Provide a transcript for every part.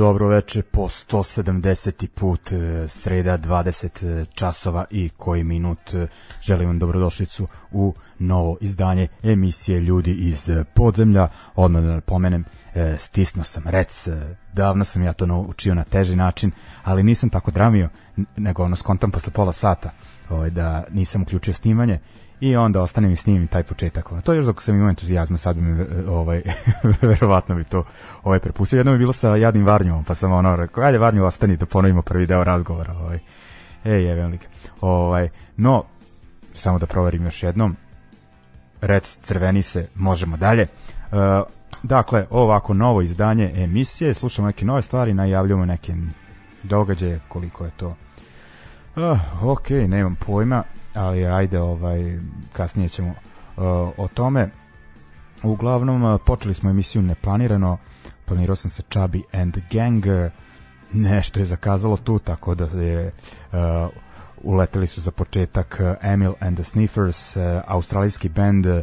dobro veče po 170. put e, sreda 20 e, časova i koji minut e, želim vam dobrodošlicu u novo izdanje emisije Ljudi iz podzemlja odmah da pomenem stisno sam rec davno sam ja to naučio na teži način ali nisam tako dramio nego ono skontam posle pola sata ovaj, da nisam uključio snimanje i onda ostanem i snimim taj početak. Ono. To je još dok sam imao entuzijazma, sad bi me, ovaj, verovatno bi to ovaj, prepustio. Jedno je bilo sa jadnim Varnjom, pa sam ono rekao, ajde Varnju ostani da ponovimo prvi deo razgovora. Ovaj. Ej, je like. Ovaj, no, samo da proverim još jednom. Rec, crveni se, možemo dalje. Uh, dakle, ovako novo izdanje emisije, slušamo neke nove stvari, najavljujemo neke događaje, koliko je to. Uh, ok, nemam pojma ali ajde, ovaj, kasnije ćemo uh, o tome. Uglavnom, e, počeli smo emisiju neplanirano, planirao sam se Chubby and Gang, nešto je zakazalo tu, tako da je... Uh, uleteli su za početak Emil and the Sniffers, uh, australijski band, uh,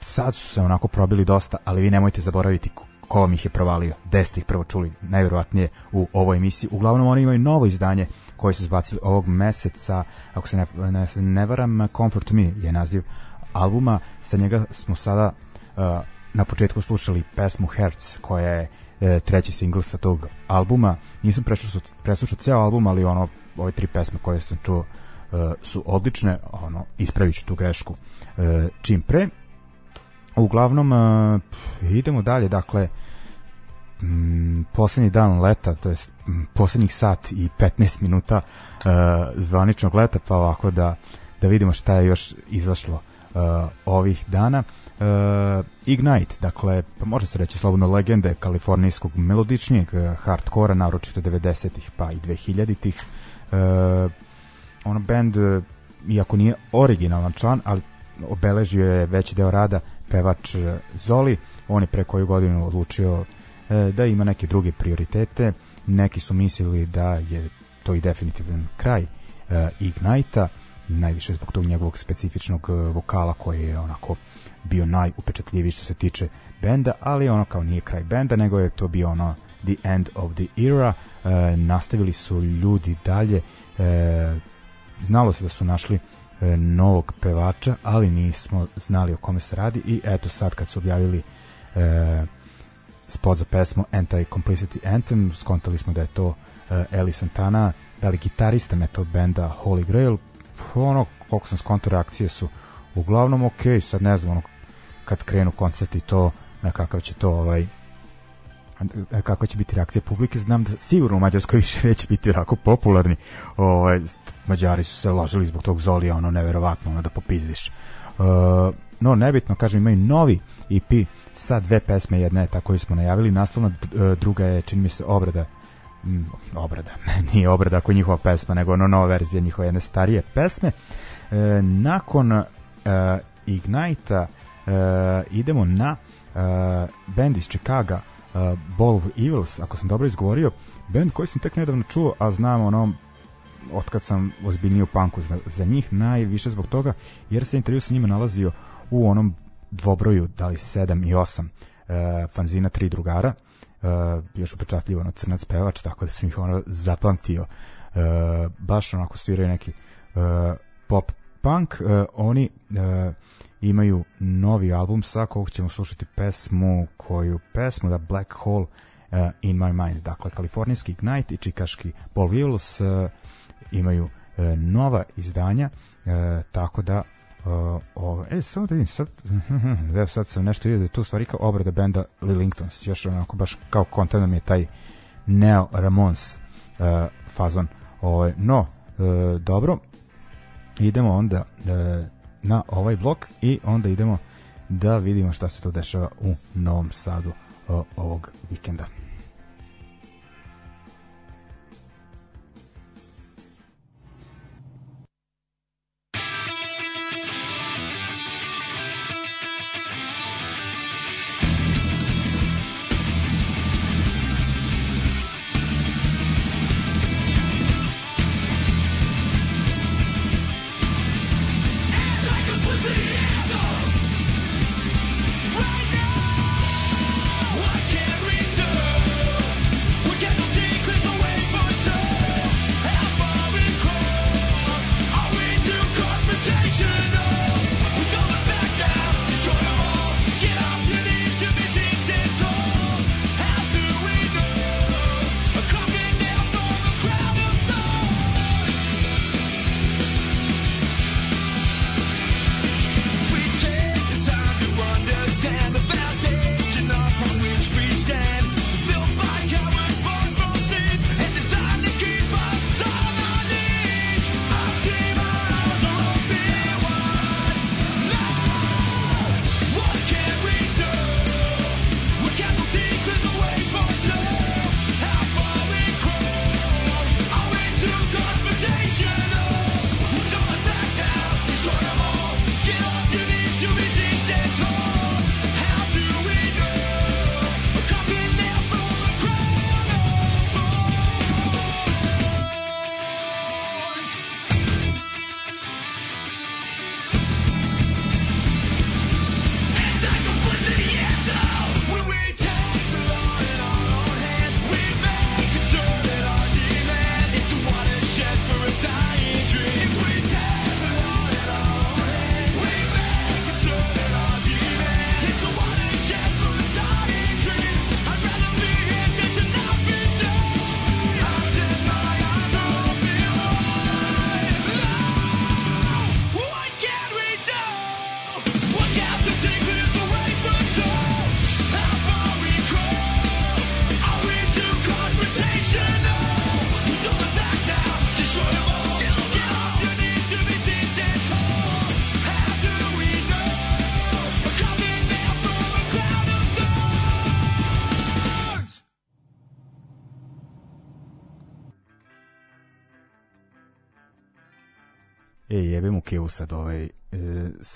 sad su se onako probili dosta, ali vi nemojte zaboraviti ko vam ih je provalio, gde ste ih prvo čuli, najverovatnije u ovoj emisiji. Uglavnom oni imaju novo izdanje koje su zbacili ovog meseca, ako se ne, ne, ne varam, Comfort Me je naziv albuma, sa njega smo sada uh, na početku slušali pesmu Hertz koja je e, treći singl sa tog albuma. Nisam preslušao, preslušao ceo album, ali ono, ove tri pesme koje sam čuo e, su odlične, ono, ispravit ću tu grešku e, čim pre. Uglavnom, e, idemo dalje, dakle, mm, poslednji dan leta, to je poslednjih sat i 15 minuta uh, zvaničnog leta, pa ovako da, da vidimo šta je još izašlo uh, ovih dana. Uh, Ignite, dakle, pa može se reći slobodno legende kalifornijskog melodičnijeg uh, hardkora, naročito 90-ih pa i 2000-ih. Uh, ono band, uh, iako nije originalan član, ali obeležio je veći deo rada uh, pevač e, Zoli, on je pre koju godinu odlučio e, da ima neke druge prioritete, neki su mislili da je to i definitivan kraj e, Ignite-a, najviše zbog tog njegovog specifičnog e, vokala koji je onako bio najupečatljiviji što se tiče benda, ali ono kao nije kraj benda, nego je to bio ono the end of the era, e, nastavili su ljudi dalje, e, znalo se da su našli E, novog pevača, ali nismo znali o kome se radi i eto sad kad su objavili e, spot za pesmu Anti-Complicity Anthem, skontali smo da je to e, Eli Santana, da li gitarista metal benda Holy Grail, ono, koliko sam skonto, reakcije su uglavnom ok, sad ne znam, ono, kad krenu koncerti to, na kakav će to ovaj E, kako će biti reakcija publike, znam da sigurno u Mađarskoj više neće biti onako popularni. Ovaj Mađari su se ložili zbog tog Zolija, ono neverovatno, ono da popizdiš. Uh, no nebitno, kažem, imaju novi EP sa dve pesme, jedna je ta koju smo najavili, naslovna e, druga je, čini mi se, obrada obrada, nije obrada ako njihova pesma, nego ono nova verzija njihove jedne starije pesme. E, nakon e, Ignite-a e, idemo na e, band iz Čikaga, uh, Ball Evils, ako sam dobro izgovorio, band koji sam tek nedavno čuo, a znam ono otkad sam ozbiljnije u panku za, za njih, najviše zbog toga, jer se intervju sa njima nalazio u onom dvobroju, da li 7 i 8, uh, e, fanzina tri drugara, uh, još upečatljivo ono crnac pevač, tako da sam ih ono zapamtio. Uh, baš onako sviraju neki uh, pop punk, uh, oni uh, imaju novi album sa kog ćemo slušati pesmu koju pesmu da Black Hole uh, in My Mind dakle kalifornijski Ignite i čikaški Paul Wills uh, imaju uh, nova izdanja uh, tako da uh, ovo, e, samo da vidim, sad, evo sad sam nešto vidio da je tu stvari kao obrada benda Lillingtons, još onako baš kao kontent je taj Neo Ramons uh, fazon. Ovo, no, uh, dobro, idemo onda uh, na ovaj blok i onda idemo da vidimo šta se to dešava u Novom Sadu ovog vikenda.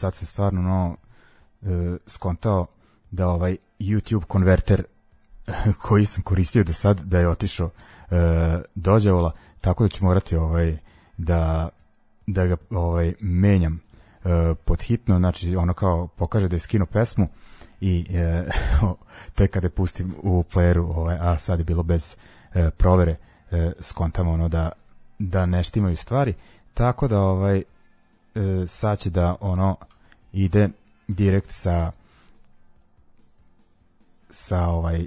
sad se stvarno no, e, skontao da ovaj YouTube konverter koji sam koristio do sad da je otišao e, dođavola, tako da ću morati ovaj da da ga ovaj menjam e, pod hitno, znači ono kao pokaže da je skino pesmu i e, to je kada pustim u playeru, ovaj, a sad je bilo bez e, provere, e, skontam ono da da ne štimaju stvari, tako da ovaj e, sad će da ono ide direkt sa sa ovaj e,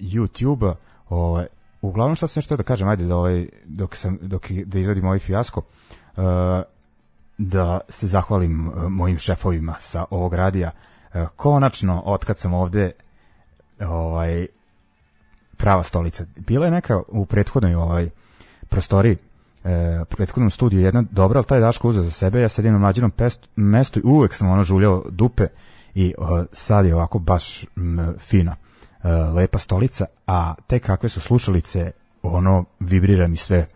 youtube ovaj uglavnom što sam nešto da kažem ajde da ovaj dok sam dok da izvadim ovaj fijasko e, da se zahvalim e, mojim šefovima sa ovog radija e, konačno otkad sam ovde ovaj prava stolica bila je neka u prethodnoj ovaj prostoriji e, prethodnom studiju jedna dobra, ali taj Daško uzeo za sebe, ja sedim na mlađenom mestu i uvek sam ono žuljao dupe i e, sad je ovako baš m, fina, e, lepa stolica, a te kakve su slušalice, ono vibrira mi sve e,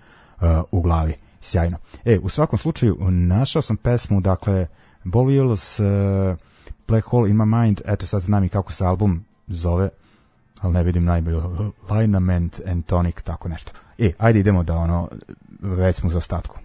u glavi, sjajno. E, u svakom slučaju, našao sam pesmu, dakle, Boliolos, e, Black Hole in My Mind, eto sad znam i kako se album zove, ali ne vidim najbolje, Linament and Tonic, tako nešto. E, ajde idemo da ono, već smo za ostatku.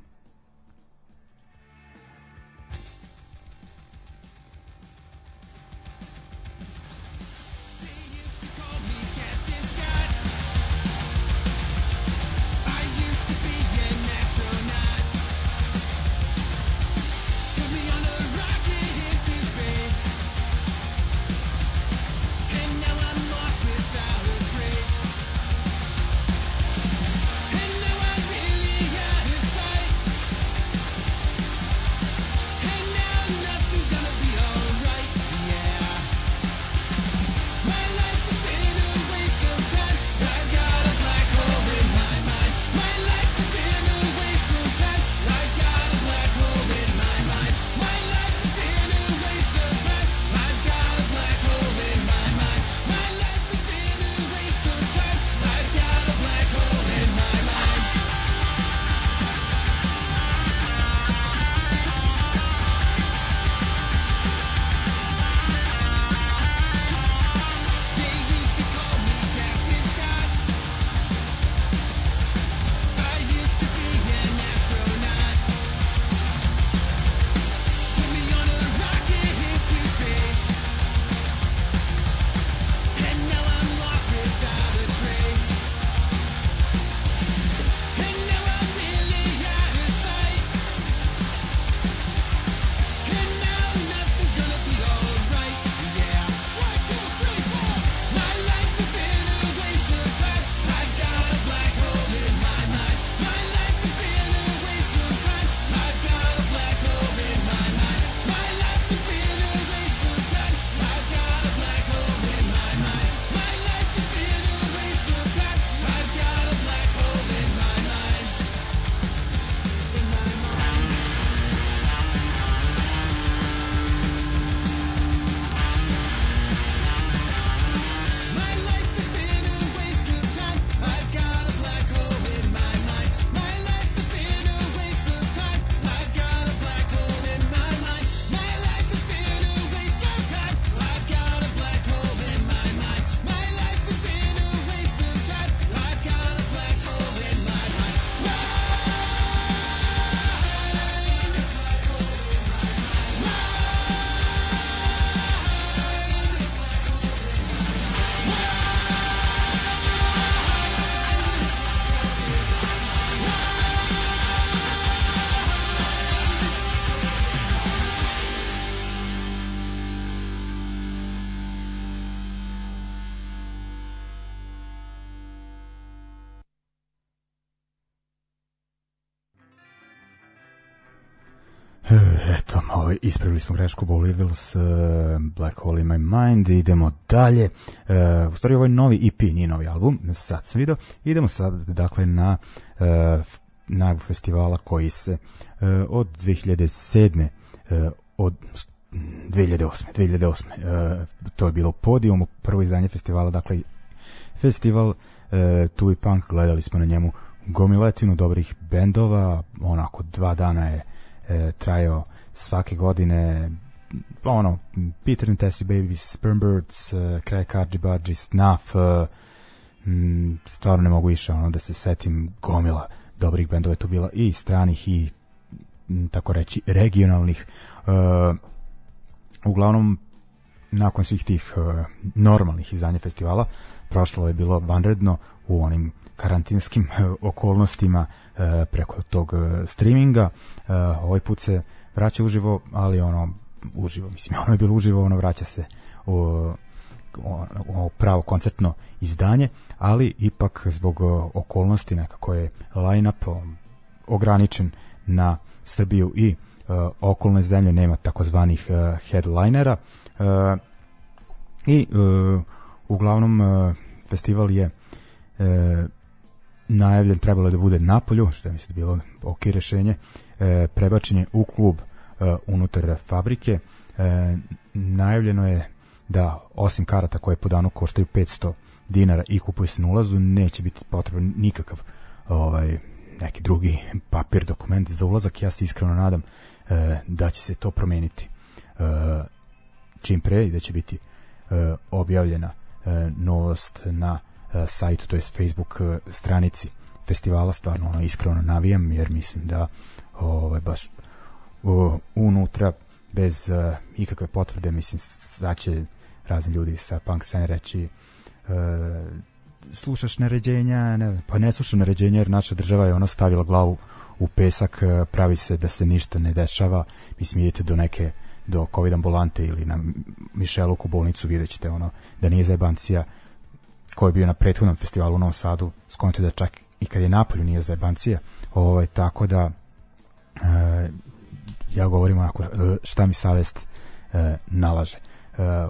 Ovaj, ispravili smo grešku Ball uh, Black Hole in My Mind, idemo dalje. Uh, u stvari ovaj novi EP, nije novi album, sad sam video. Idemo sad, dakle, na uh, eh, najbu festivala koji se uh, od 2007. Uh, od 2008. 2008. Uh, to je bilo podijum, prvo izdanje festivala, dakle, festival uh, Tui Punk, gledali smo na njemu gomiletinu dobrih bendova, onako dva dana je e, trajao svake godine ono, Peter and Tessie Babies, Spermbirds, uh, Crack Argy Snuff, uh, m, mm, stvarno ne mogu više ono da se setim gomila dobrih bendova tu bila i stranih i m, mm, tako reći regionalnih uh, uglavnom nakon svih tih uh, normalnih izdanja festivala prošlo je bilo vanredno u onim karantinskim uh, okolnostima uh, preko tog uh, streaminga uh, ovaj put se uh, vraća uživo, ali ono, uživo, mislim, ono je bilo uživo, ono vraća se u, o, o pravo koncertno izdanje, ali ipak zbog okolnosti nekako je line-up ograničen na Srbiju i uh, okolne zemlje, nema takozvanih uh, headlinera uh, i uh, uglavnom uh, festival je uh, najavljen, trebalo da bude na polju, što je mislim bilo ok rešenje, uh, E, prebačen je u klub e, unutar fabrike. E, najavljeno je da osim karata koje po danu koštaju 500 dinara i kupuje se na ulazu, neće biti potreban nikakav ovaj neki drugi papir dokument za ulazak. Ja se iskreno nadam e, da će se to promeniti e, čim pre i da će biti e, objavljena e, novost na e, sajtu, to je Facebook stranici festivala. Stvarno ono, iskreno navijam jer mislim da ovaj, baš o, unutra bez uh, ikakve potvrde, mislim, da će razni ljudi sa punk scene reći uh, slušaš naređenja, ne znam, pa ne slušam naređenja jer naša država je ono stavila glavu u pesak, e, pravi se da se ništa ne dešava, mislim, idete do neke do covid ambulante ili na Mišeluku bolnicu, vidjet ćete ono da nije zajebancija koji je bio na prethodnom festivalu u Novom Sadu, skonite da čak i kad je napolju nije zajebancija, ovaj, tako da E, ja govorim onako e, šta mi savest e, nalaže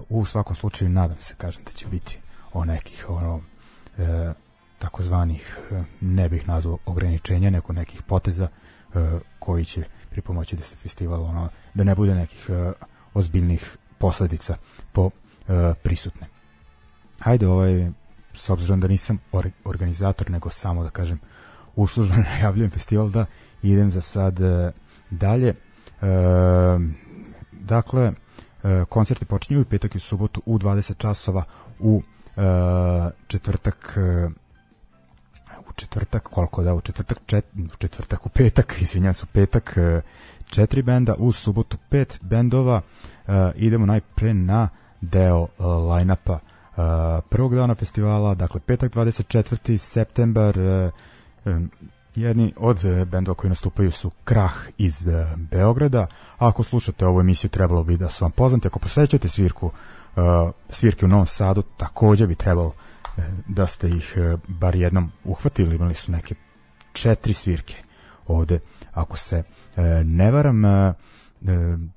u svakom slučaju nadam se kažem da će biti o nekih ono takozvanih ne bih nazvao ograničenja neko nekih poteza koji će pripomoći da se festival ono da ne bude nekih ozbiljnih posledica po prisutne hajde ovaj s obzirom da nisam organizator nego samo da kažem uslužno najavljujem festival da idem za sad e, dalje. E, dakle, e, koncerti počinju u petak i u subotu u 20 časova u e, četvrtak e, u četvrtak, koliko da, u četvrtak, čet, u četvrtak, u petak, izvinjavam se, u petak četiri benda, u subotu pet bendova, e, idemo najpre na deo e, line e, prvog dana festivala, dakle petak 24. septembar, e, Jedni od e, bendova koji nastupaju su Krah iz e, Beograda. A ako slušate ovu emisiju, trebalo bi da su vam poznati. Ako posećate svirku, e, svirke u Novom Sadu, takođe bi trebalo da ste ih bar jednom uhvatili. Imali su neke četiri svirke ovde, ako se ne varam.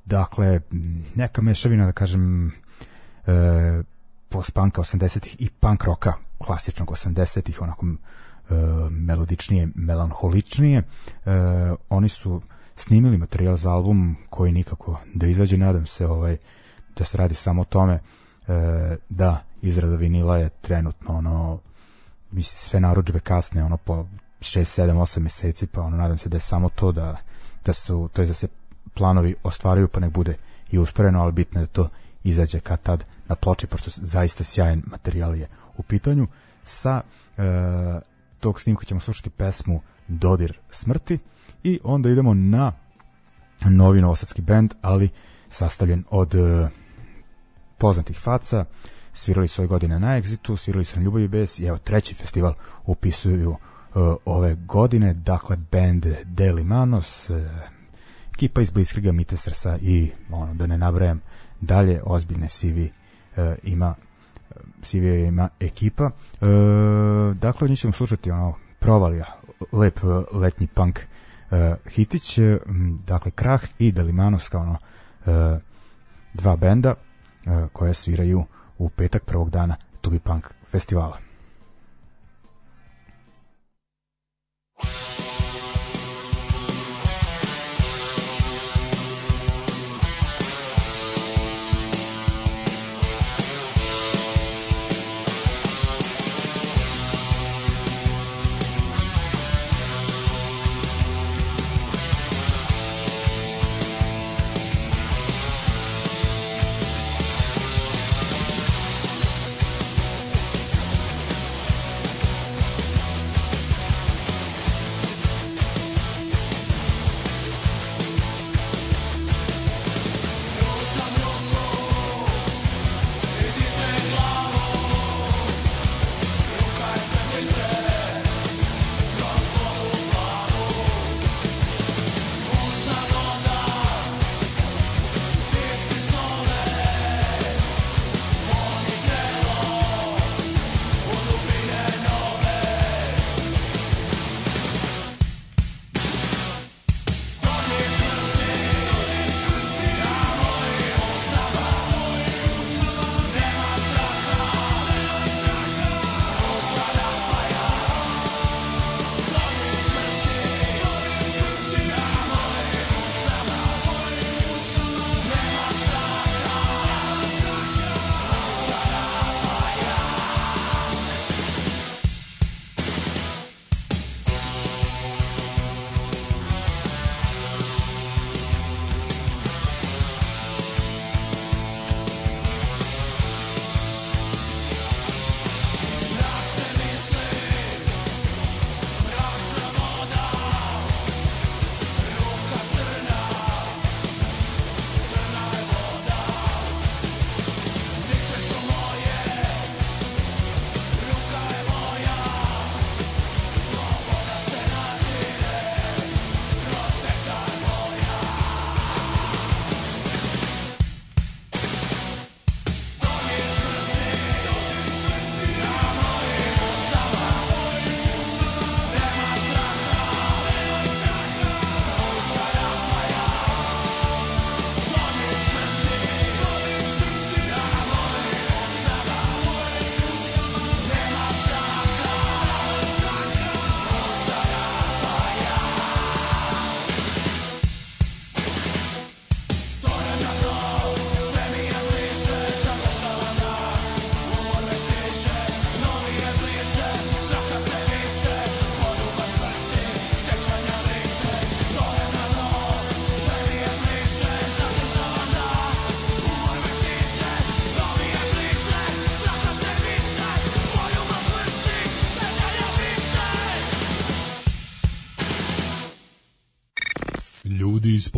Dakle, neka mešavina, da kažem, post punka 80-ih i punk roka klasičnog 80-ih, onako E, melodičnije, melanholičnije. E, oni su snimili materijal za album koji nikako da izađe, nadam se ovaj da se radi samo o tome e, da izrada vinila je trenutno ono mislim sve narudžbe kasne ono po 6 7 8 meseci pa ono nadam se da je samo to da da su to je da se planovi ostvaraju pa nek bude i usporeno ali bitno je da to izađe kad tad na ploči pošto zaista sjajan materijal je u pitanju sa e, tog snimka ćemo slušati pesmu Dodir smrti i onda idemo na novi novosadski band, ali sastavljen od e, poznatih faca, svirali su ove godine na Exitu, svirali su na Ljubavi Bes i evo treći festival upisuju e, ove godine, dakle band Delimanos, e, ekipa iz Bliskriga, Mitestresa i ono, da ne nabrajem dalje, ozbiljne CV e, ima Sivija ima ekipa. E, dakle, njih ćemo slušati ono, provalija, lep e, letnji punk e, hitić, e, dakle Krah i Delimanos kao ono, e, dva benda e, koje sviraju u petak prvog dana Tubi Punk festivala.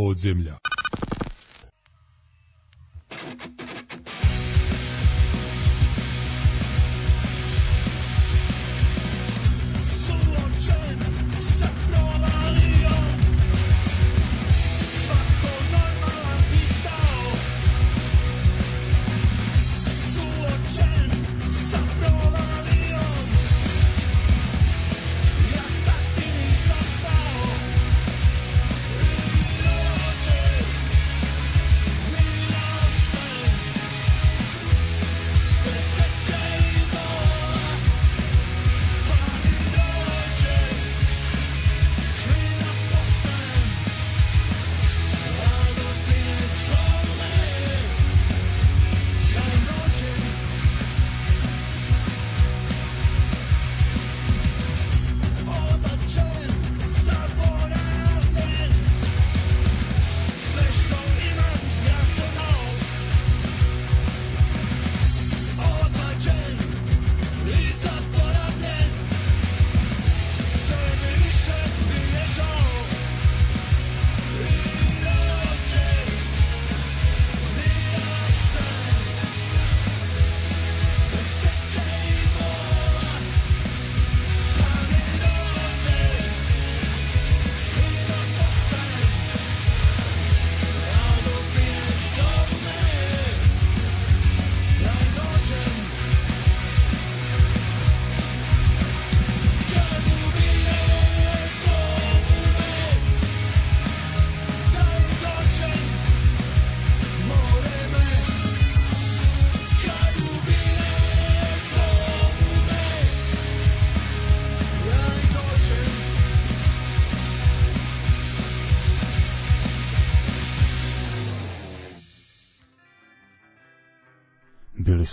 podzemlja.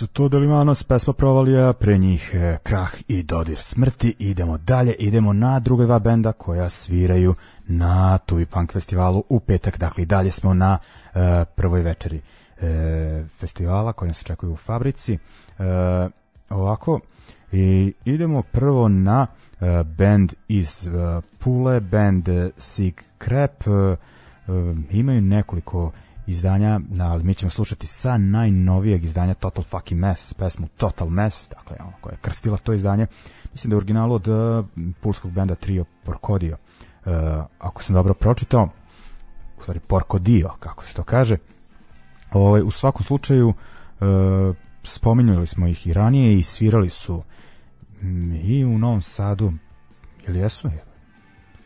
su to Delimanos, pesma Provalija, pre njih e, Krah i Dodir smrti. Idemo dalje, idemo na druga dva benda koja sviraju na Tubi Punk festivalu u petak. Dakle, i dalje smo na eh, prvoj večeri eh, festivala koji nas očekuje u fabrici. E, ovako, i idemo prvo na e, band iz Pule, band Sig Crap. Imaju nekoliko izdanja, ali mi ćemo slušati sa najnovijeg izdanja Total Fucking Mess, pesmu Total Mess, dakle ono koja je krstila to izdanje. Mislim da je original od uh, pulskog benda Trio Porkodio. Uh, eh, ako sam dobro pročitao, u stvari Porkodio, kako se to kaže. Ovaj, u svakom slučaju, uh, spominjali smo ih i ranije i svirali su mm, i u Novom Sadu, ili jesu?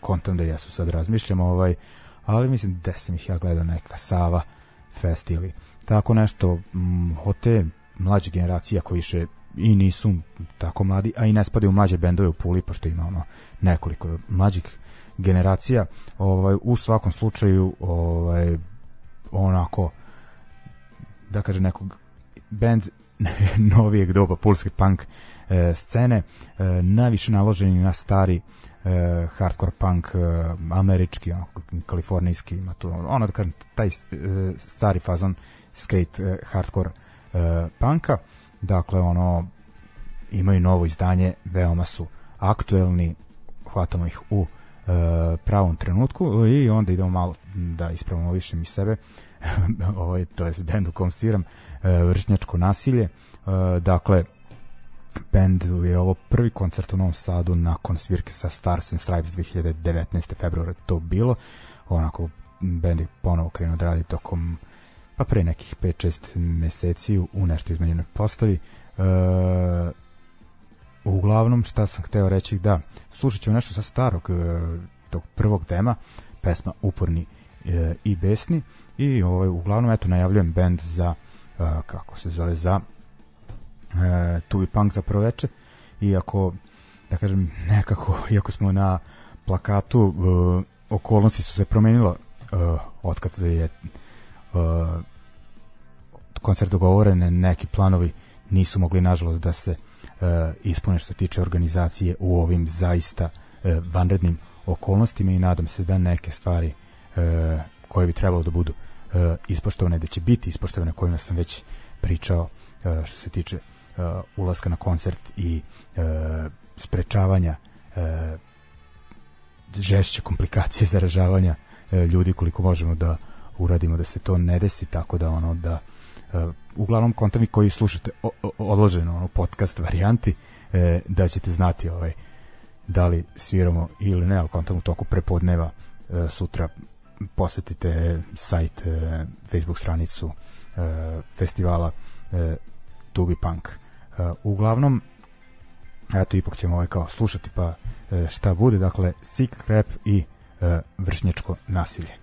Kontam da jesu, sad razmišljam, ovaj, uh, ali mislim da sam ih ja gledao neka Sava Fest ili tako nešto m, mm, od te mlađe generacije koji više i nisu tako mladi, a i ne spadaju u mlađe bendove u Puli, pošto ima ono nekoliko mlađih generacija. Ovaj, u svakom slučaju ovaj, onako da kaže nekog bend novijeg doba pulske punk e, scene e, najviše naloženi na stari e, hardcore punk e, američki, onako, kalifornijski, ima to, ono da kažem, taj e, stari fazon skate e, hardcore e, punka, dakle ono imaju novo izdanje, veoma su aktuelni, hvatamo ih u e, pravom trenutku i onda idemo malo da ispravimo više mi sebe, ovaj, to je bend u kom sviram, e, Vršnjačko nasilje, e, dakle bendu je ovo prvi koncert u Novom Sadu nakon svirke sa Stars and Stripes 2019. februara to bilo onako bend je ponovo krenuo da radi tokom pa pre nekih 5-6 meseci u nešto izmenjenoj postavi e, uglavnom šta sam hteo reći da slušat ćemo nešto sa starog e, tog prvog dema pesma Uporni e, i Besni i ovaj, uglavnom eto najavljujem bend za e, kako se zove za e, tu i punk za proleće iako da kažem nekako iako smo na plakatu e, okolnosti su se promenila e, otkad se je e, koncert dogovoren neki planovi nisu mogli nažalost da se e, ispune što se tiče organizacije u ovim zaista e, vanrednim okolnostima i nadam se da neke stvari e, koje bi trebalo da budu e, ispoštovane, da će biti ispoštovane kojima sam već pričao e, što se tiče e, ulaska na koncert i e, sprečavanja e, žešće komplikacije zaražavanja ljudi koliko možemo da uradimo da se to ne desi tako da ono da uglavnom konta koji slušate odloženo ono podcast varijanti da ćete znati ovaj da li sviramo ili ne, ali kontam u toku prepodneva sutra posetite sajt, e, Facebook stranicu e, festivala Tubi e, Punk. Uglavnom, eto ipak ćemo ovaj kao slušati pa šta bude, dakle Sick Crap i vršnjačko nasilje.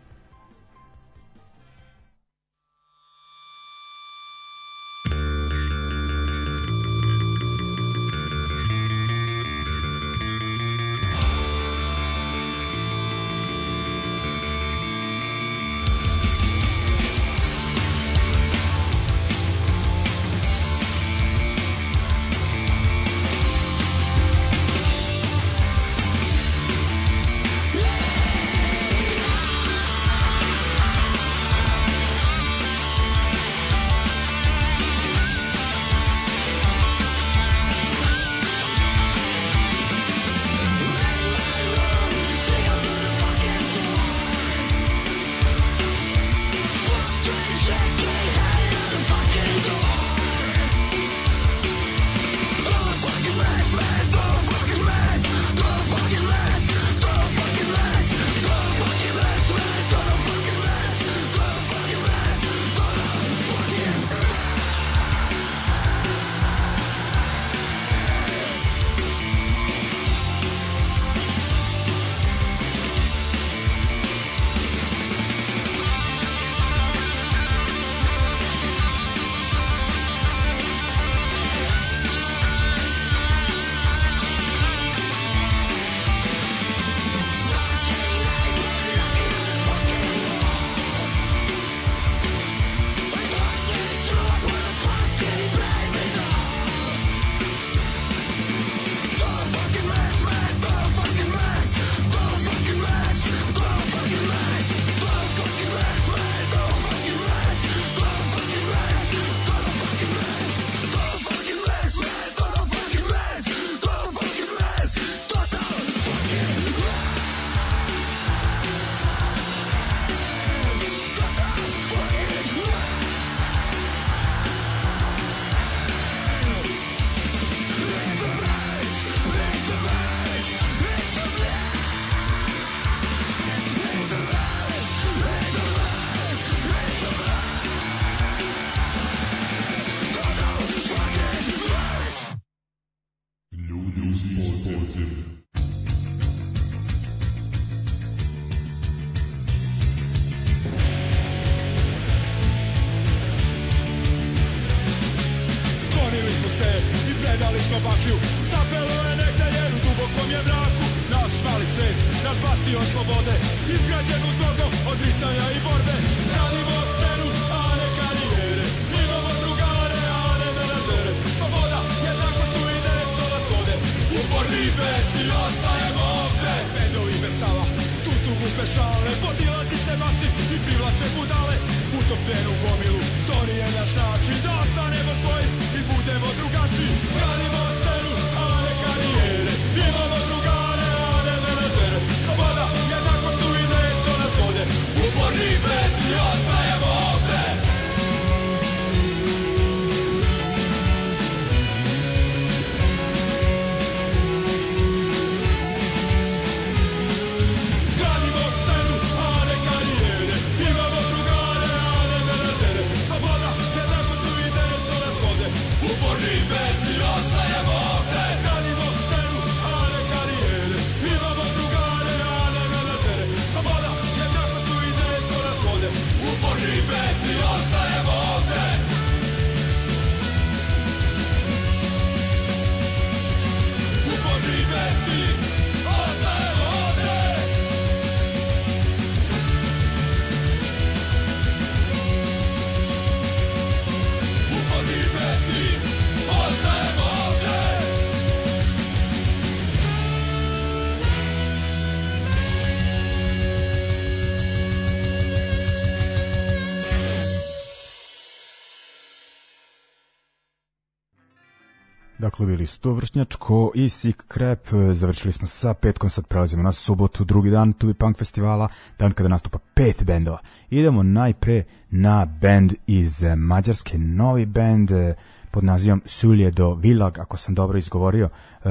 vršnjačko i Sick Crap. Završili smo sa petkom, sad prelazimo na subotu, drugi dan Tubi Punk festivala, dan kada nastupa pet bendova. Idemo najpre na bend iz Mađarske, novi bend eh, pod nazivom Sulje do Vilag, ako sam dobro izgovorio. E,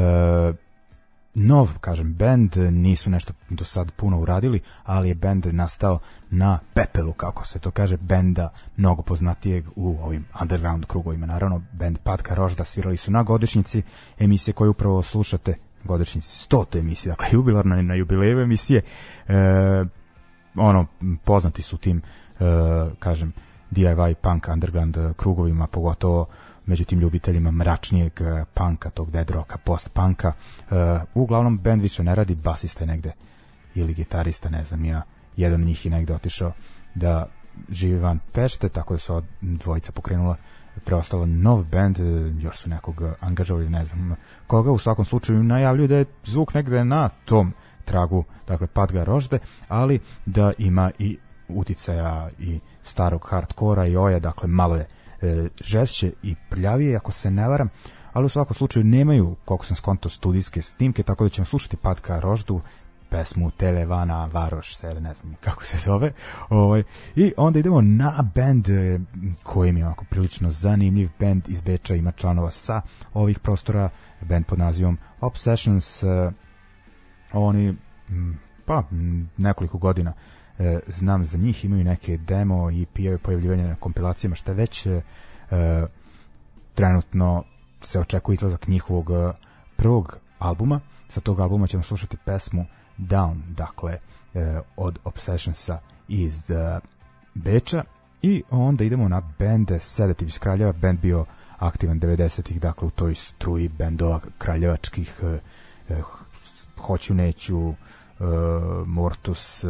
nov, kažem, bend, nisu nešto do sad puno uradili, ali je bend nastao na pepelu, kako se to kaže, benda mnogo poznatijeg u ovim underground krugovima. Naravno, bend Patka Rožda svirali su na godišnjici emisije koju upravo slušate, godišnjici 100. emisije, dakle jubilarna na jubileju emisije. E, ono, poznati su tim, e, kažem, DIY punk underground krugovima, pogotovo među tim ljubiteljima mračnijeg e, panka, tog dead rocka, post panka. E, uglavnom, bend više ne radi, basista je negde ili gitarista, ne znam ja, jedan od njih je negde otišao da živi van Pešte, tako da su dvojica pokrenula preostalo nov band, e, još su nekog angažovali, ne znam koga, u svakom slučaju najavljuju da je zvuk negde na tom tragu, dakle Padga Rožde, ali da ima i uticaja i starog hardkora i oja, dakle malo je e, žešće i prljavije, ako se ne varam, ali u svakom slučaju nemaju, koliko sam skonto, studijske snimke, tako da ćemo slušati Padka Roždu pesmu Televana Varoš se, ne znam kako se zove. Ovaj, I onda idemo na bend eh, koji mi je onako prilično zanimljiv. bend iz Beča ima članova sa ovih prostora. bend pod nazivom Obsessions. Eh, oni mm, pa mm, nekoliko godina eh, znam za njih, imaju neke demo i pijeve pojavljivanja na kompilacijama, šta već trenutno se očekuje izlazak njihovog prvog albuma. Sa tog albuma ćemo slušati pesmu Down, dakle, e, od Obsessionsa iz e, Beča. I onda idemo na bende Sedative iz Kraljeva. Bend bio aktivan 90-ih, dakle u toj struji bendova kraljevačkih eh, Hoću neću eh, Mortus eh,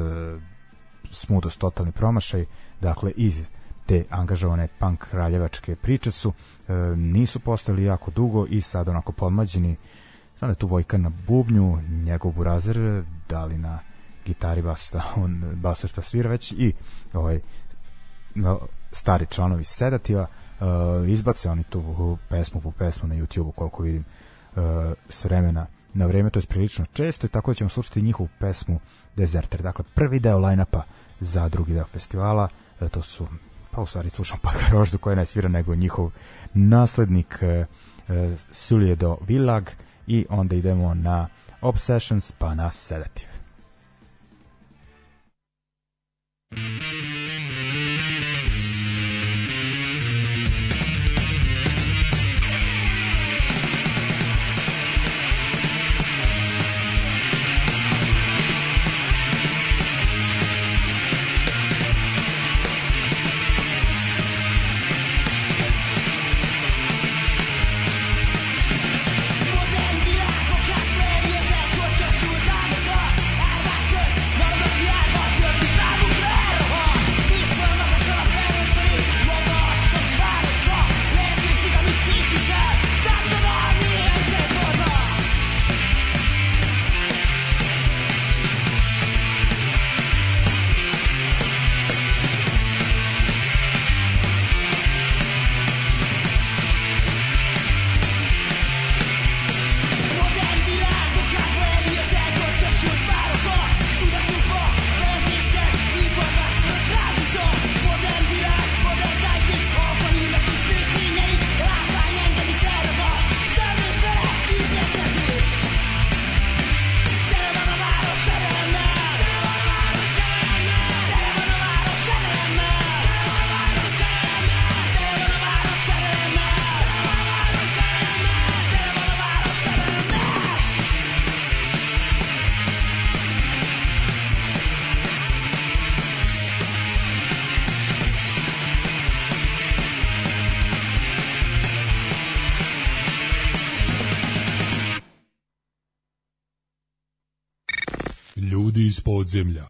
Smudos totalni promašaj dakle iz te angažovane punk kraljevačke priče su eh, nisu postali jako dugo i sad onako podmađeni Znam da je tu Vojka na bubnju, njegov burazer, da li na gitari basista, da on basa šta svira već i ovaj, stari članovi Sedativa uh, izbace oni tu pesmu po pesmu na YouTube-u koliko vidim uh, s vremena na vreme, to je prilično često i tako da ćemo slušati njihovu pesmu Deserter. Dakle, prvi deo line-upa za drugi deo festivala, uh, to su pa u stvari slušam pa Roždu koja ne svira nego njihov naslednik uh, Suljedo Villag, uh, i onda idemo na Obsessions pa na Sedative. земля.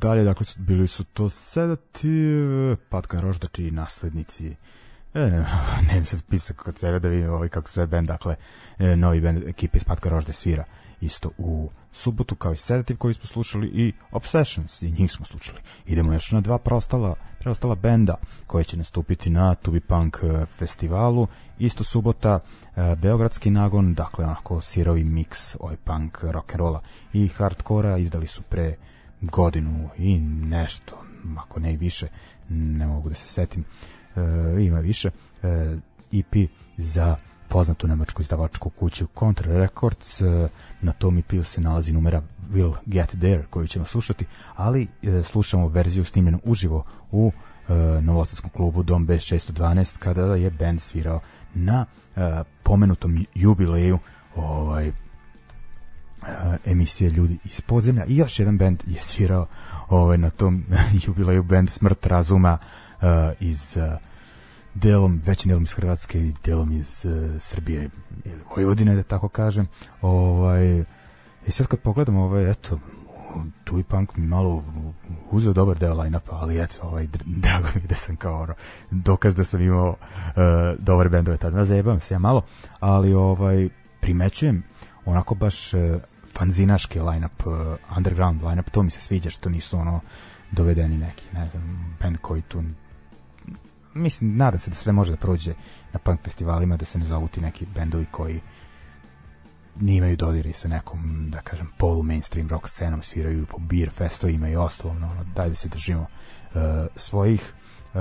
dalje, dakle su, bili su to sedativ, Patkan Roždač i naslednici E, ne bi se spisak kod sebe da vidimo ovaj kako sve bend, dakle, e, novi bend ekipe iz Patka Rožde svira isto u subotu kao i Sedativ koji smo slušali i Obsessions i njih smo slušali. Idemo još na dva preostala, preostala benda koje će nastupiti na Tubi Punk e, festivalu. Isto subota e, Beogradski nagon, dakle onako sirovi miks oj punk rock'n'rolla i hardkora izdali su pre godinu i nešto, ako ne i više, ne mogu da se setim, e, ima više, e, EP za poznatu nemačku izdavačku kuću Contra Records. E, na tom EP-u se nalazi numera Will Get There koju ćemo slušati, ali e, slušamo verziju snimljenu uživo u e, novosadskom klubu Dom B612 kada je band svirao na pomenutom jubileju ovaj Eh, emisije Ljudi iz podzemlja i još jedan bend je svirao ovaj, na tom jubilaju bend Smrt razuma uh, iz uh, delom, većim delom iz Hrvatske i delom iz uh, Srbije ili Vojvodine, da tako kažem. Ovaj, I sad kad pogledam, ovaj, eto, Tui Punk mi malo uzeo dobar deo line-upa, ali eto, ovaj, drago mi da sam kao ono, dokaz da sam imao uh, dobre bendove tada. Zajebam se ja malo, ali ovaj, primećujem onako baš uh, fanzinaški line-up, uh, underground line-up, to mi se sviđa što nisu ono dovedeni neki, ne znam, band koji tu mislim, nada se da sve može da prođe na punk festivalima, da se ne zovu ti neki bendovi koji ne imaju dodiri sa nekom, da kažem, polu mainstream rock scenom, sviraju po beer festovima i ostalom, no, ono, daj da se držimo uh, svojih. Uh,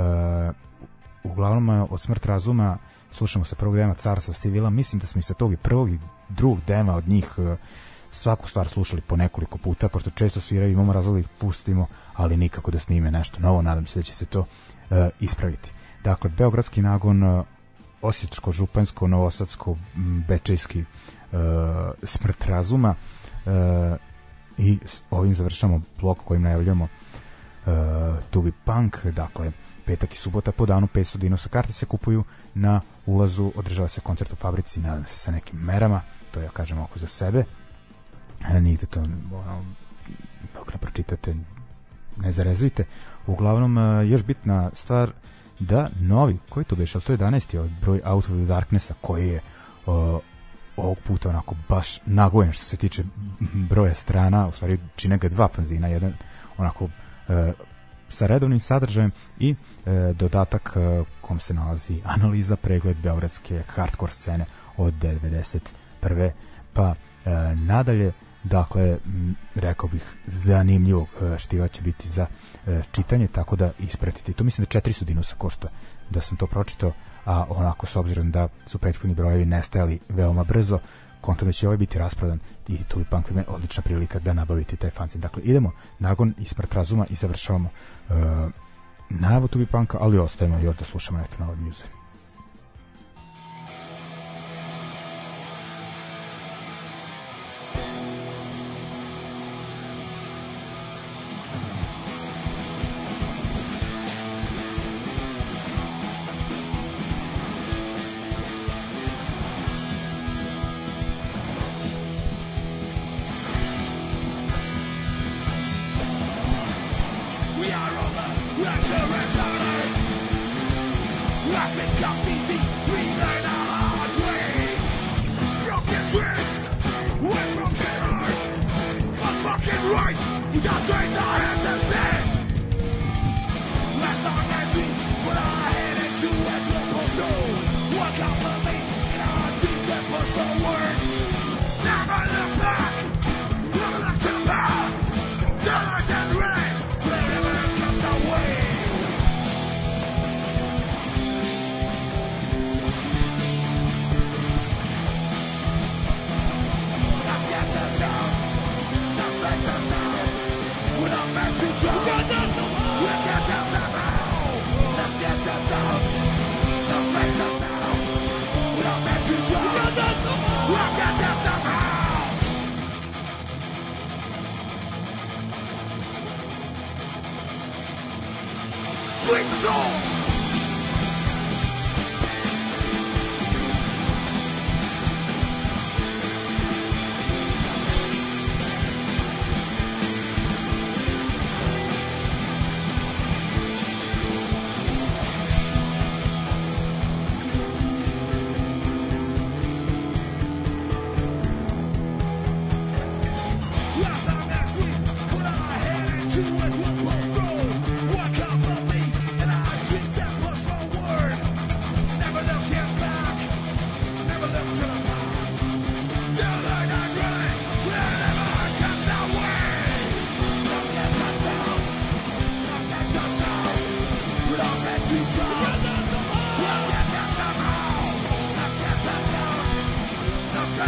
uglavnom, uh, od smrt razuma slušamo sa prvog dema Carstva Stivila, mislim da smo i sa tog i prvog i drugog dema od njih uh, svaku stvar slušali po nekoliko puta, pošto često sviraju, imamo razlog da ih pustimo, ali nikako da snime nešto novo, nadam se da će se to e, ispraviti. Dakle, Beogradski nagon, eh, Osječko, Župansko, Novosadsko, mm, Bečejski e, smrt razuma e, i ovim završamo blok kojim najavljamo e, Tubi Punk, dakle, petak i subota po danu 500 dinosa karte se kupuju na ulazu, održava se koncert u fabrici, nadam se sa nekim merama, to ja kažem oko za sebe nigde to ono, dok ne pročitate ne zarezujte. Uglavnom, e, još bitna stvar da novi, koji to beše, 111. Ovaj, broj Out of the Darknessa, koji je o, ovog puta onako baš nagojen što se tiče broja strana, u stvari čine ga dva fanzina, jedan onako e, sa redovnim sadržajem i e, dodatak e, kom se nalazi analiza, pregled beogradske hardcore scene od 91. pa e, nadalje Dakle, rekao bih, zanimljivog e, štiva će biti za e, čitanje, tako da ispratite. To mislim da 400 dinusa košta da sam to pročitao, a onako s obzirom da su prethodni brojevi nestajali veoma brzo, konta da će ovaj biti rasprodan i Tulipan Klimen odlična prilika da nabavite taj fanzin. Dakle, idemo nagon i smrt razuma i završavamo e, najavu Tulipanka, ali ostajemo još da slušamo neke nove muzike.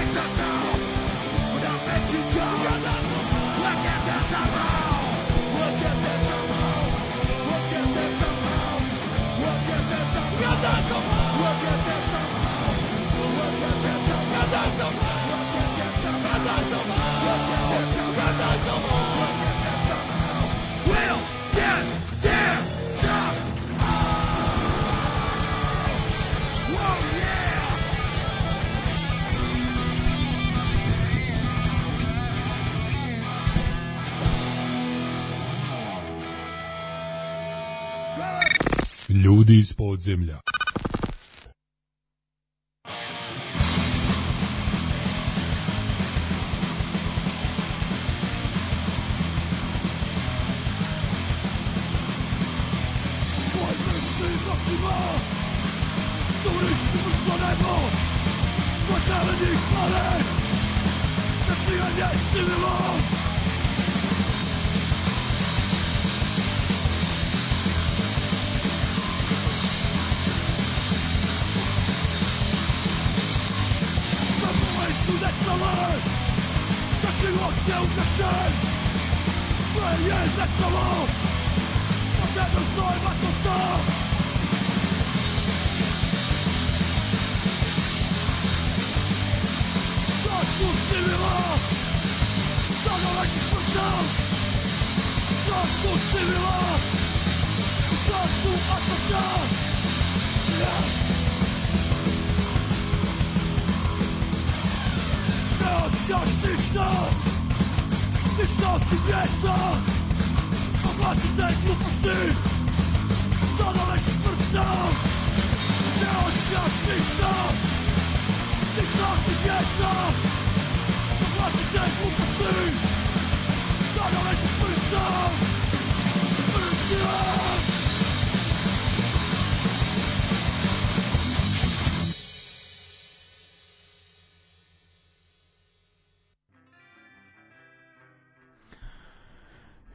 I the snow, don't make you jump. Look at the summer. ljudi iz podzemlja.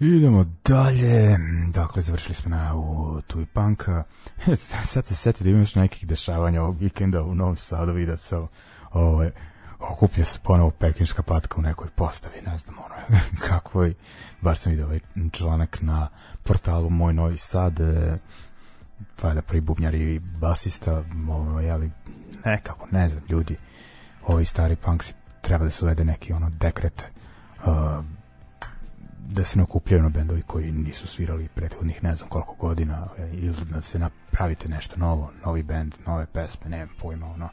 Idemo dalje. Dakle, završili smo na u Tulipanka. Sad se seti da ima nekih dešavanja ovog vikenda u Novom Sadu i da se ovaj, okuplja se ponovo pekinška patka u nekoj postavi, ne znam ono kako je, baš sam vidio ovaj članak na portalu Moj Novi Sad, pa e, da prvi bubnjar i basista, ovaj, ali nekako, ne znam, ljudi, ovi stari punk treba da se uvede neki ono dekret uh, da se nakupljaju na bendovi koji nisu svirali prethodnih ne znam koliko godina ili da se napravite nešto novo, novi bend, nove pesme, ne znam pojma, ono.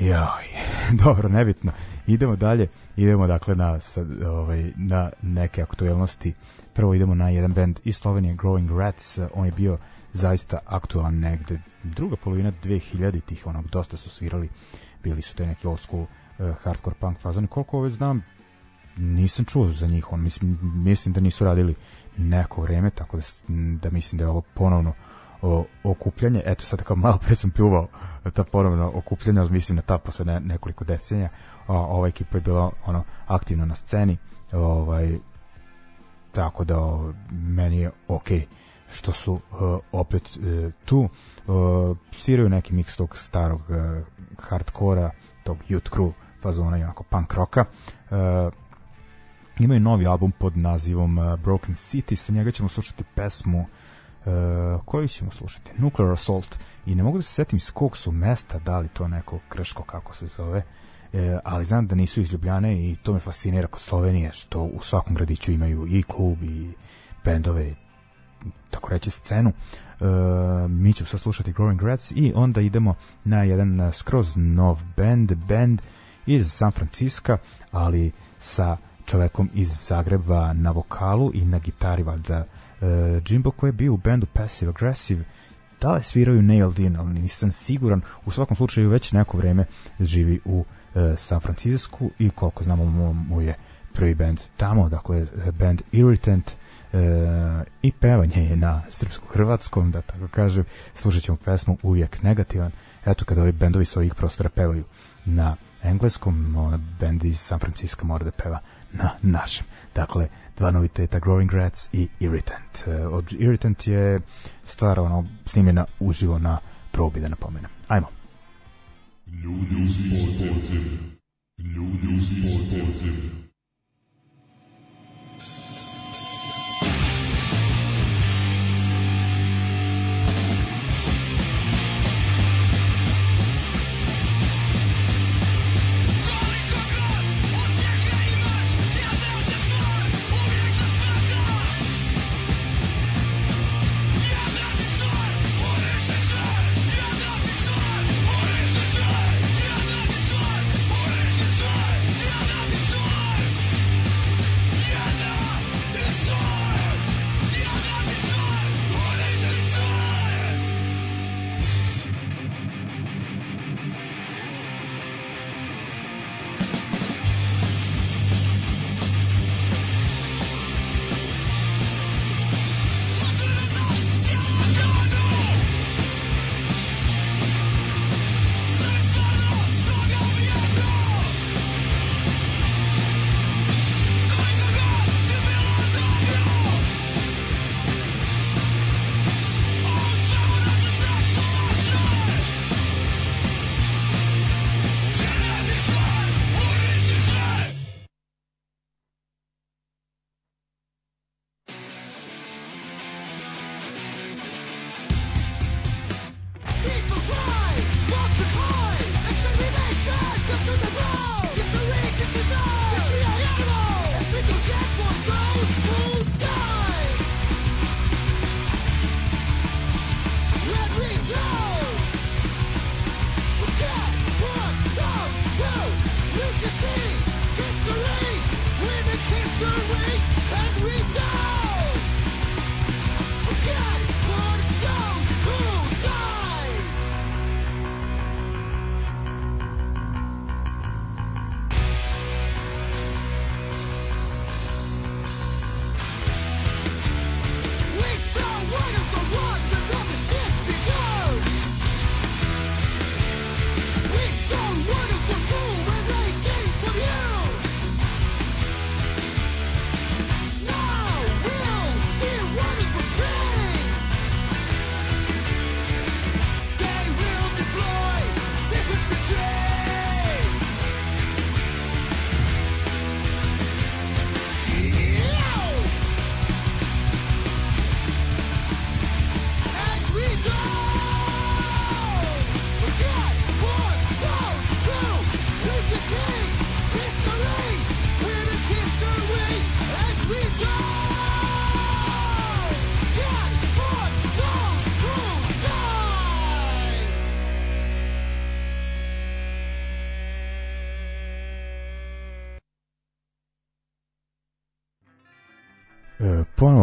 Joj, dobro, nebitno. Idemo dalje, idemo dakle na, sad, ovaj, na neke aktuelnosti. Prvo idemo na jedan bend iz Slovenije, Growing Rats, on je bio zaista aktualan negde druga polovina 2000 tih onog dosta su svirali, bili su te neki old school uh, hardcore punk fazoni. Koliko ove znam, Nisam čuo za njih, on mislim, mislim da nisu radili neko vreme, tako da, da mislim da je ovo ponovno o, okupljanje, eto sad kao malo pre sam pljuvao ta ponovno okupljanje, ali mislim na ta posle ne, nekoliko decenija, a, ova ekipa je bila ono aktivna na sceni, ovaj, tako da o, meni je okej. Okay što su uh, opet uh, tu uh, sviraju neki miks tog starog uh, hardkora tog youth crew fazona i onako punk roka uh, imaju novi album pod nazivom uh, Broken City, sa njega ćemo slušati pesmu uh, koju ćemo slušati, Nuclear Assault i ne mogu da se setim s kog su mesta da li to neko krško kako se zove e, ali znam da nisu iz Ljubljane i to me fascinira kod Slovenije što u svakom gradiću imaju i klub i bendove tako reći scenu Uh, mi ćemo sad slušati Growing Rats i onda idemo na jedan skroz nov band band iz San Francisca ali sa čovekom iz Zagreba na vokalu i na gitari valjda e, Jimbo koji je bio u bendu Passive Aggressive da li sviraju Nailed In, ali nisam siguran u svakom slučaju već neko vreme živi u e, San Francisku i koliko znamo mu, mu je prvi band tamo, dakle band Irritant e, i pevanje je na srpsko-hrvatskom da tako kažem, slušat ćemo pesmu Uvijek negativan, eto kada ovi bendovi s ovih prostora pevaju na engleskom, ona bend iz San Francisco mora da peva na našem. Dakle, dva noviteta Growing Rats i Irritant. E, od Irritant je stvar ono, snimljena uživo na probi, da napomenem. Ajmo. Ljudi u sportu. Ljudi u sportu.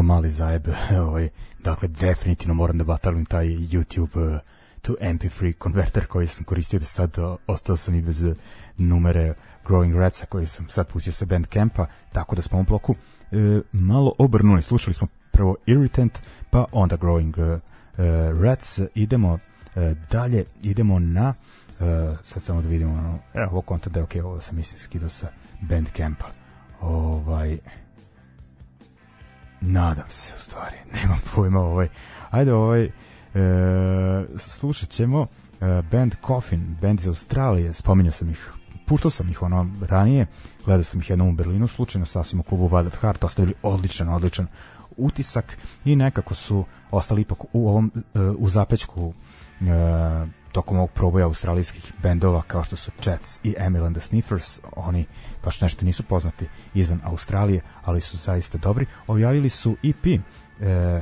mali zajeb, ovaj, dakle, definitivno moram da batalim taj YouTube uh, to MP3 konverter koji sam koristio da sad eh, ostao sam i bez eh, numere Growing Redsa koji sam sad pustio sa Bandcampa, tako da smo u bloku e, malo obrnuli, slušali smo prvo Irritant, pa onda Growing uh, uh, Rats, idemo uh, dalje, idemo na uh, sad samo da vidimo ono, evo, ovo konta da je ok, ovo sam mislim skidao sa Bandcampa ovaj, Nadam se, u stvari. Nemam pojma ovaj. Ajde, ovaj, e, slušat ćemo e, band Coffin, band iz Australije. Spominjao sam ih, puštao sam ih ono ranije. Gledao sam ih jednom u Berlinu, slučajno sasvim u klubu Vadat Hart. Ostavili odličan, odličan utisak i nekako su ostali ipak u ovom, e, u zapećku e, tokom ovog proboja australijskih bendova kao što su Chats i Emil and the Sniffers, oni baš nešto nisu poznati izvan Australije, ali su zaista dobri. Objavili su EP, e,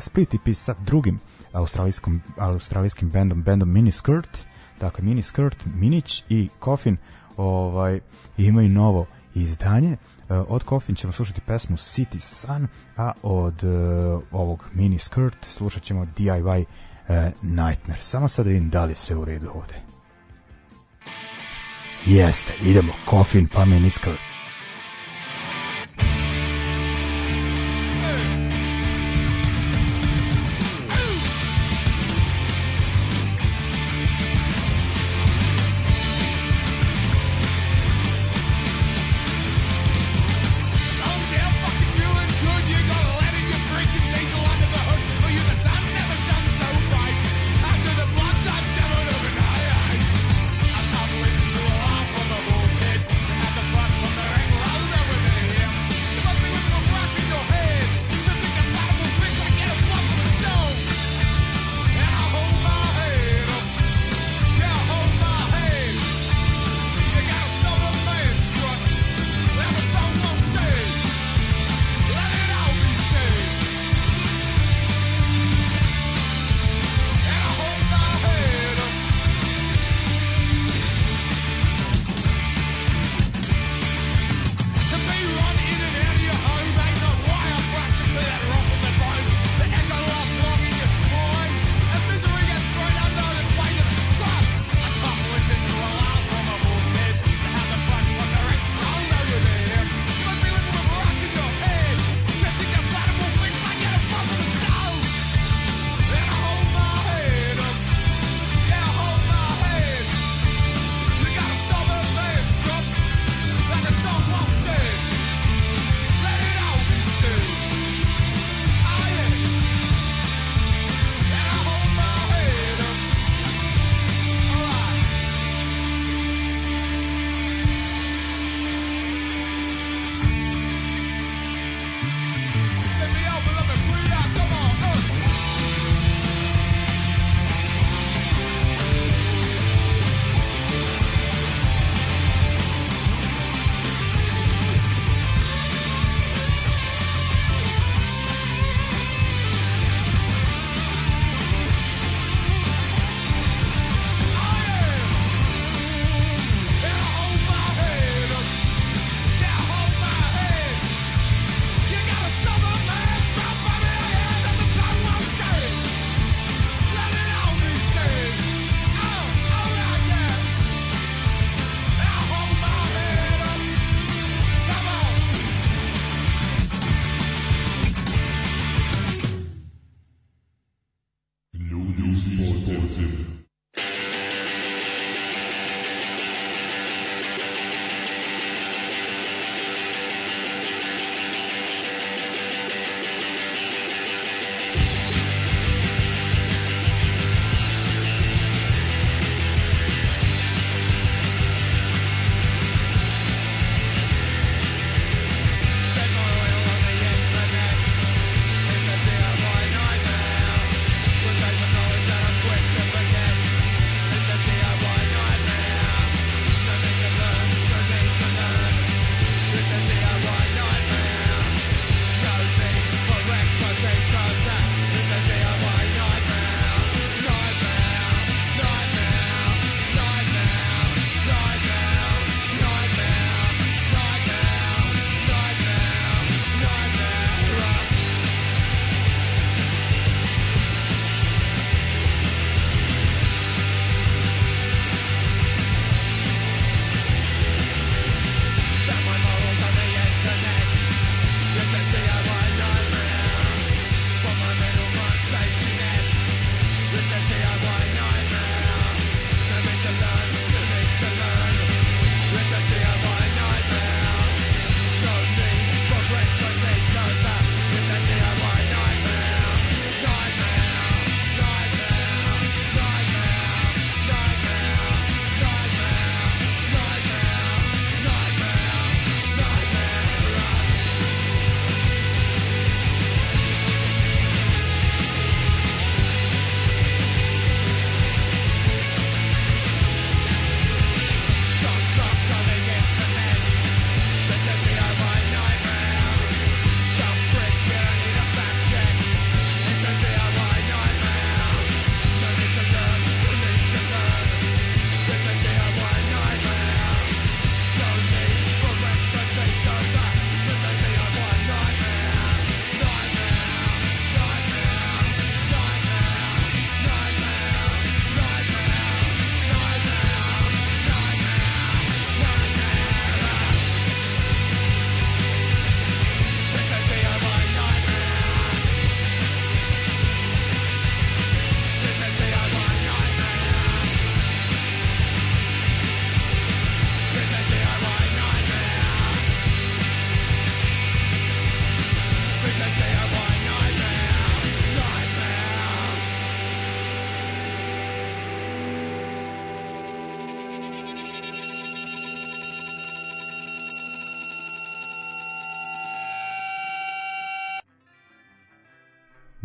split EP sa drugim australijskom, australijskim bendom, bendom Miniskirt, dakle Miniskirt, Minić i Coffin ovaj, imaju novo izdanje. E, od Coffin ćemo slušati pesmu City Sun, a od e, ovog Miniskirt slušat ćemo DIY e, Nightmare. Samo sad da vidim da li se u redu ovde. Jeste, idemo, Coffin, pa meniskal,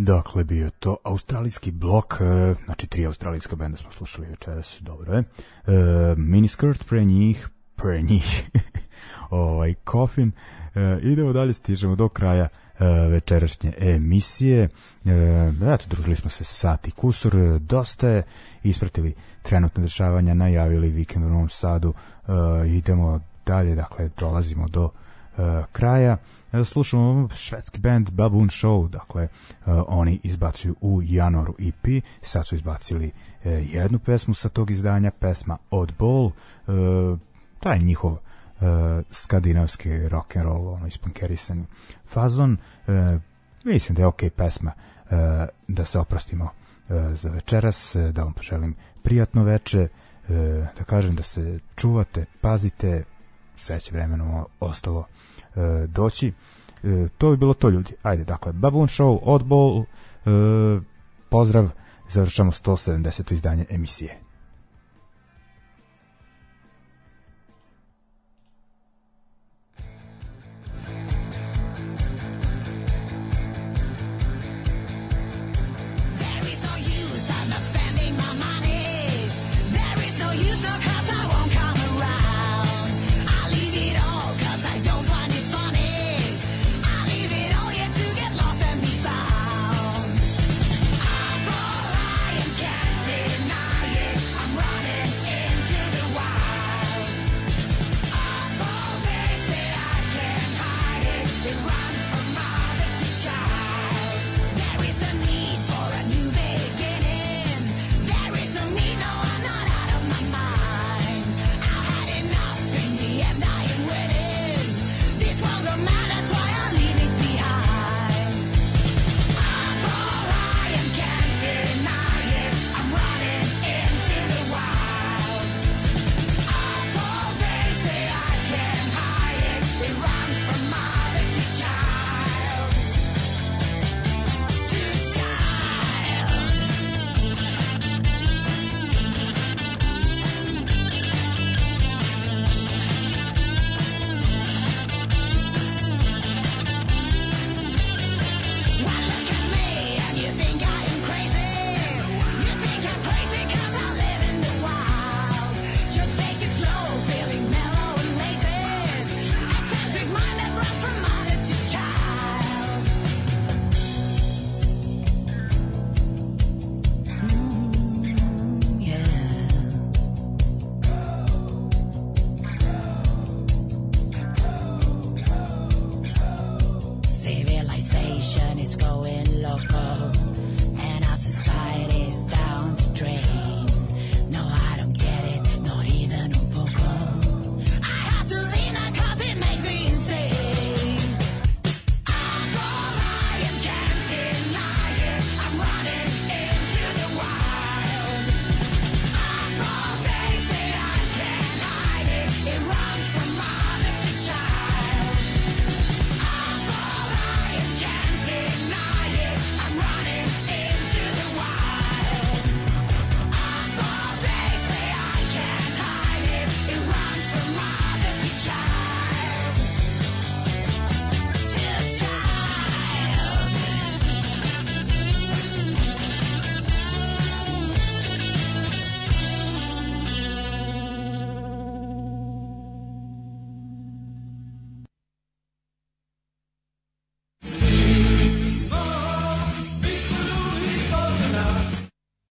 Dakle, bio to australijski blok, e, znači tri australijska benda smo slušali večeras, dobro je. E, Miniskirt, pre njih, pre njih, ovaj, Coffin. E, idemo dalje, stižemo do kraja e, večerašnje emisije. E, eto, družili smo se sat i kusur, dosta je, ispratili trenutne dešavanja, najavili vikend u Novom Sadu, e, idemo dalje, dakle, dolazimo do... E, kraja e, slušamo švedski band Baboon Show, dakle e, oni izbacuju u januaru EP, sad su izbacili jednu pesmu sa tog izdanja, pesma Od Ball, Oddball, taj njihov skandinavski rock and roll, ono ispunkerisan fazon, mislim da je ok pesma da se oprostimo za večeras, da vam poželim prijatno veče, da kažem da se čuvate, pazite, sve će vremenom ostalo e, doći. E, to bi bilo to ljudi. Ajde, dakle, Baboon Show, Oddball, e, pozdrav, završamo 170. izdanje emisije.